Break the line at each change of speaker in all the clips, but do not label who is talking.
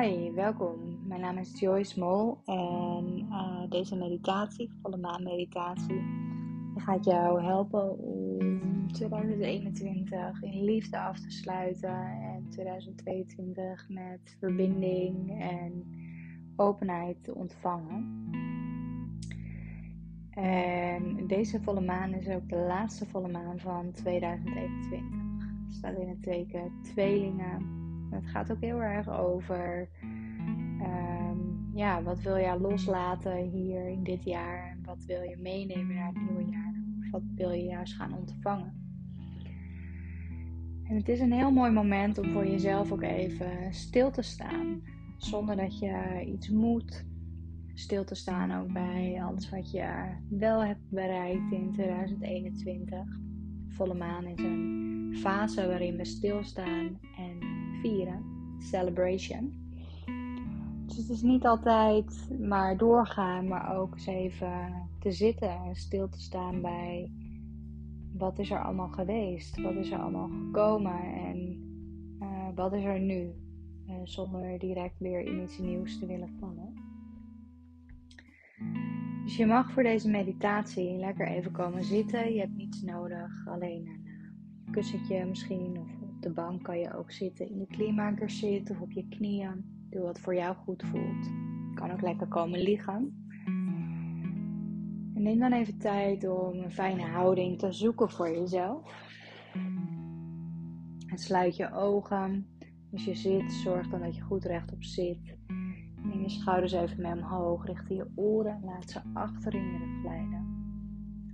Hi, welkom. Mijn naam is Joyce Mol en uh, deze meditatie, volle maan meditatie, gaat jou helpen om 2021 in liefde af te sluiten en 2022 met verbinding en openheid te ontvangen. En deze volle maan is ook de laatste volle maan van 2021. Het staat in het teken tweelingen het gaat ook heel erg over ehm, ja, wat wil je loslaten hier in dit jaar en wat wil je meenemen naar het nieuwe jaar? Of wat wil je juist gaan ontvangen? En het is een heel mooi moment om voor jezelf ook even stil te staan, zonder dat je iets moet. Stil te staan ook bij alles wat je wel hebt bereikt in 2021. Volle maan is een fase waarin we stilstaan en Celebration. Dus het is niet altijd maar doorgaan, maar ook eens even te zitten en stil te staan bij wat is er allemaal geweest, wat is er allemaal gekomen en uh, wat is er nu, uh, zonder direct weer in iets nieuws te willen vallen. Dus je mag voor deze meditatie lekker even komen zitten. Je hebt niets nodig, alleen een uh, kussentje misschien of de bank kan je ook zitten, in de kleermaker zitten of op je knieën. Doe wat voor jou goed voelt. Kan ook lekker komen liggen. En neem dan even tijd om een fijne houding te zoeken voor jezelf. En sluit je ogen. Als je zit, zorg dan dat je goed rechtop zit. Neem je schouders even mee omhoog, richting je oren. Laat ze achter in je rug glijden.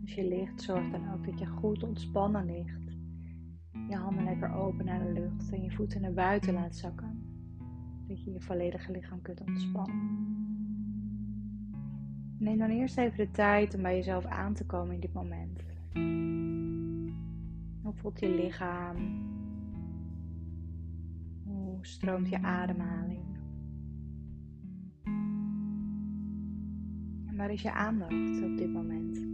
Als je ligt, zorg dan ook dat je goed ontspannen ligt je handen lekker open naar de lucht en je voeten naar buiten laat zakken. Dat je je volledige lichaam kunt ontspannen. Neem dan eerst even de tijd om bij jezelf aan te komen in dit moment. Hoe voelt je lichaam? Hoe stroomt je ademhaling? En waar is je aandacht op dit moment?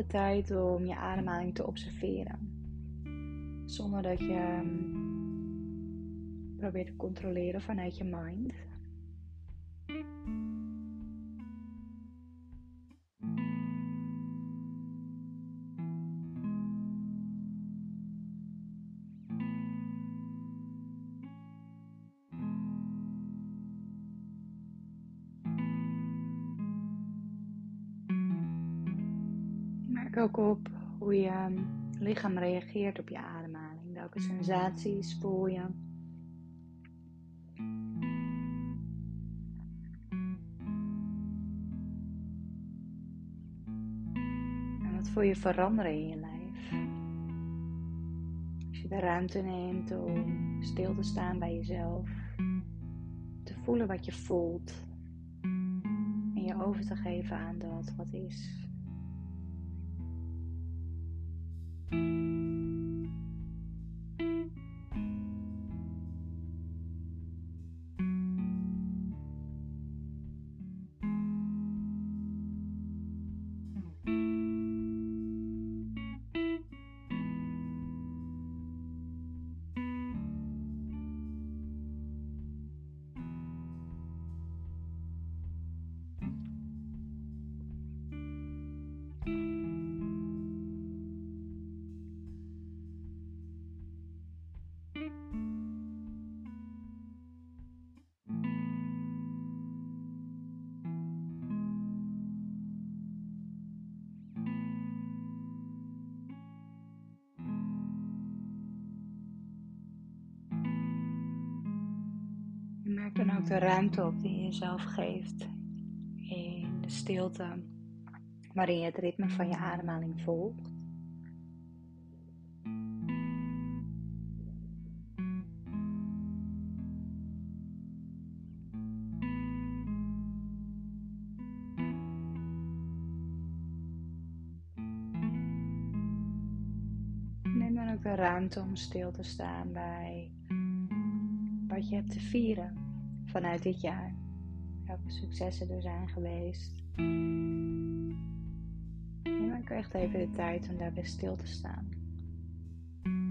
De tijd om je ademhaling te observeren. Zonder dat je ehm, probeert te controleren vanuit je mind. Ook op hoe je ehm, lichaam reageert op je ademhaling. Welke sensaties voel je? En wat voel je veranderen in je lijf? Als je de ruimte neemt om stil te staan bij jezelf, te voelen wat je voelt en je over te geven aan dat wat is. Merk dan ook de ruimte op die je jezelf geeft in de stilte waarin je het ritme van je ademhaling volgt. Neem dan ook de ruimte om stil te staan bij wat je hebt te vieren vanuit dit jaar. Welke successen er zijn geweest. Neem ook echt even de tijd om daarbij stil te staan.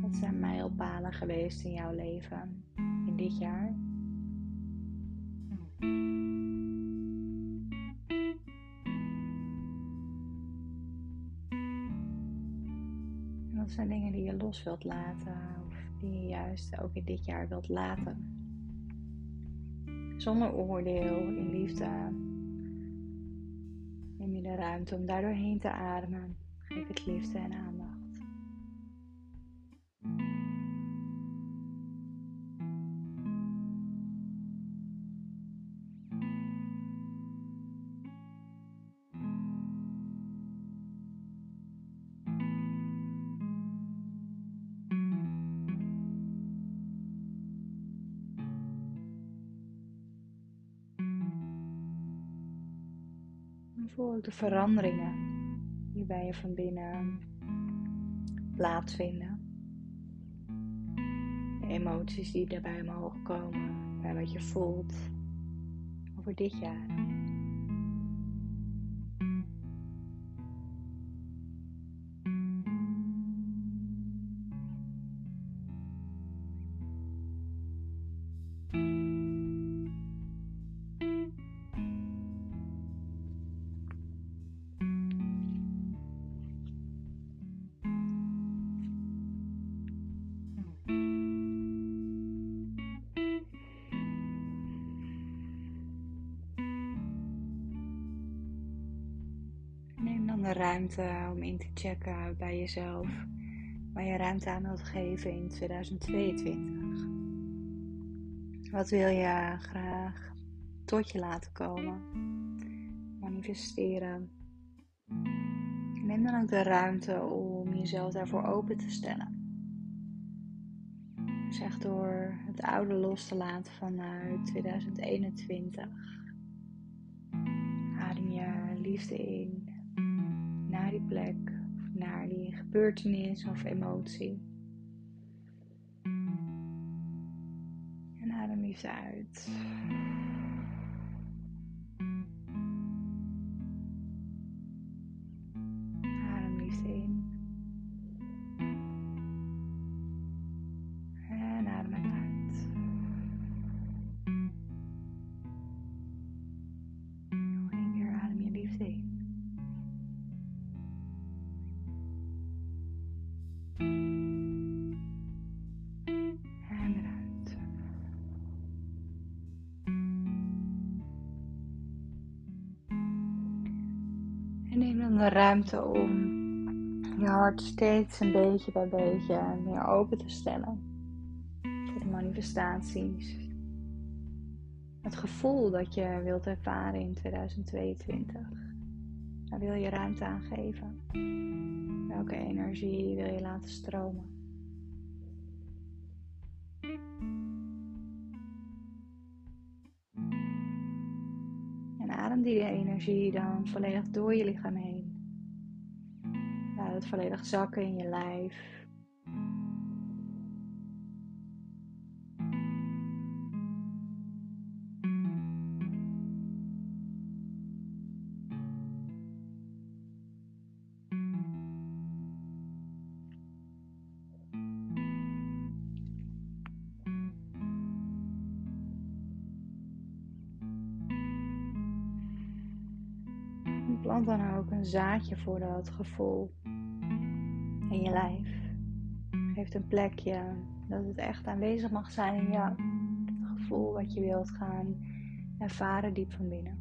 Wat zijn mijlpalen geweest in jouw leven in dit jaar? wat zijn dingen die je los wilt laten of die je juist ook in dit jaar wilt laten? Zonder oordeel, in liefde. Neem je de ruimte om daardoor heen te ademen. Geef het liefde en aandacht. Ook de veranderingen die bij je van binnen plaatsvinden. De emoties die daarbij omhoog komen, bij wat je voelt over dit jaar. Ruimte om in te checken bij jezelf waar je ruimte aan wilt geven in 2022. Wat wil je graag tot je laten komen? Manifesteren. Neem dan ook de ruimte om jezelf daarvoor open te stellen. Zeg door het oude los te laten vanuit 2021. Adem je liefde in naar die plek, naar die gebeurtenis of emotie. En adem liefde uit. Ruimte om je hart steeds een beetje bij beetje meer open te stellen voor de manifestaties. Het gevoel dat je wilt ervaren in 2022. Daar wil je ruimte aan geven. Welke energie wil je laten stromen? En adem die energie dan volledig door je lichaam heen het volledig zakken in je lijf. plant dan ook een zaadje voor dat gevoel je lijf. Geeft een plekje dat het echt aanwezig mag zijn in jou. Het gevoel wat je wilt gaan ervaren diep van binnen.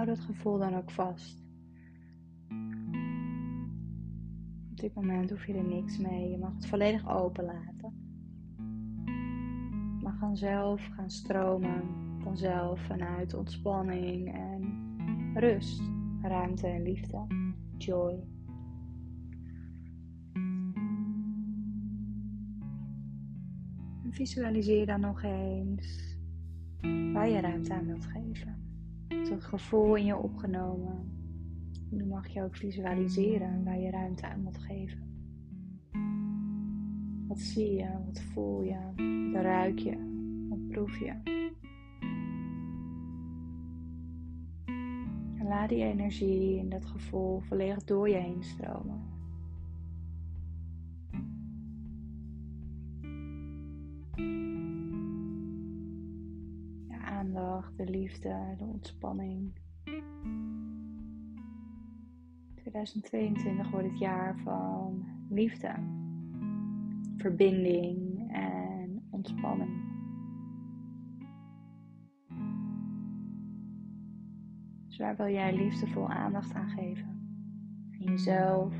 hou dat gevoel dan ook vast. Op dit moment hoef je er niks mee. Je mag het volledig open laten. Het mag vanzelf gaan stromen. Vanzelf vanuit ontspanning en rust, ruimte en liefde. Joy. visualiseer dan nog eens waar je ruimte aan wilt geven. Het gevoel in je opgenomen. Nu mag je ook visualiseren waar je ruimte aan wilt geven. Wat zie je? Wat voel je? Wat ruik je? Wat proef je? En laat die energie en dat gevoel volledig door je heen stromen. De liefde, de ontspanning. 2022 wordt het jaar van liefde, verbinding en ontspanning. Dus waar wil jij liefdevol aandacht aan geven? Aan jezelf,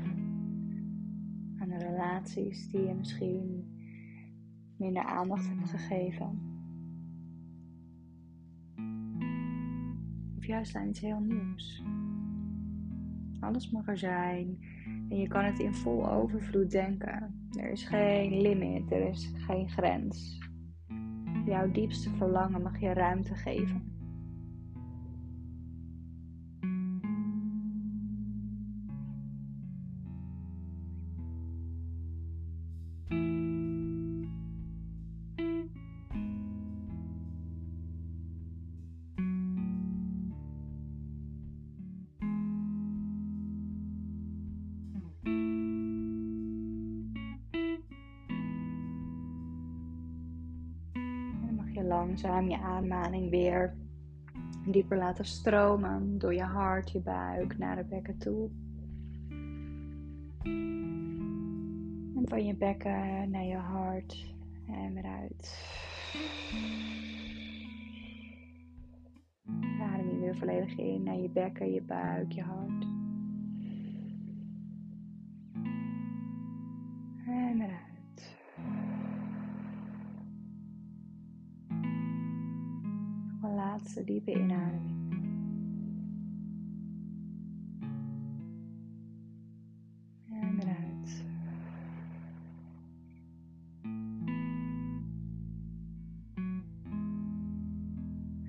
aan de relaties die je misschien minder aandacht hebt gegeven. Juist aan iets heel nieuws. Alles mag er zijn en je kan het in vol overvloed denken. Er is geen limit, er is geen grens. Jouw diepste verlangen mag je ruimte geven. Langzaam je ademhaling weer dieper laten stromen door je hart, je buik naar de bekken toe. En van je bekken naar je hart en weer uit. Adem je weer volledig in naar je bekken, je buik, je hart. En weer uit. Laatste diepe inademing. En eruit.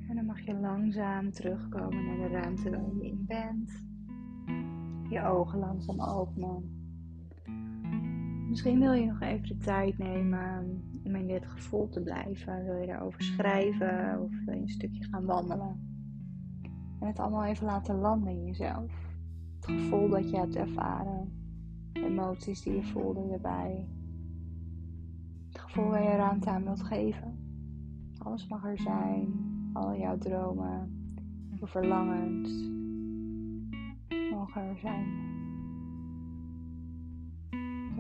En dan mag je langzaam terugkomen naar de ruimte waar je in bent. Je ogen langzaam openen. Misschien wil je nog even de tijd nemen om in dit gevoel te blijven. Wil je daarover schrijven of wil je een stukje gaan wandelen? En het allemaal even laten landen in jezelf. Het gevoel dat je hebt ervaren. emoties die je voelde erbij. Het gevoel waar je ruimte aan wilt geven. Alles mag er zijn. Al jouw dromen, je verlangens mogen er zijn.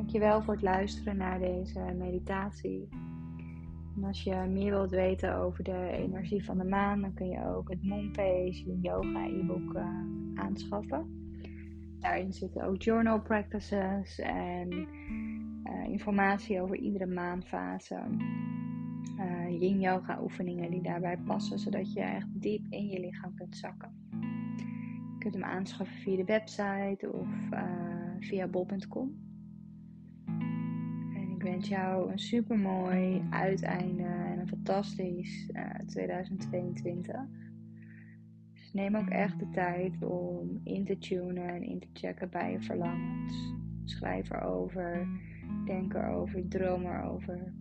Dankjewel voor het luisteren naar deze meditatie. En als je meer wilt weten over de energie van de maan, dan kun je ook het Moonpage Yoga e-book uh, aanschaffen. Daarin zitten ook journal practices en uh, informatie over iedere maanfase. Uh, yin yoga oefeningen die daarbij passen, zodat je echt diep in je lichaam kunt zakken. Je kunt hem aanschaffen via de website of via bol.com. Ik wens jou een super mooi uiteinde en een fantastisch uh, eh, 2022. Dus neem ook echt de tijd om in te tunen en in te checken bij je verlangens. Schrijf erover, denk erover, droom erover.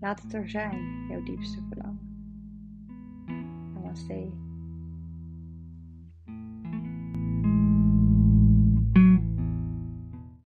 Laat het er zijn, jouw diepste verlangen. Namaste.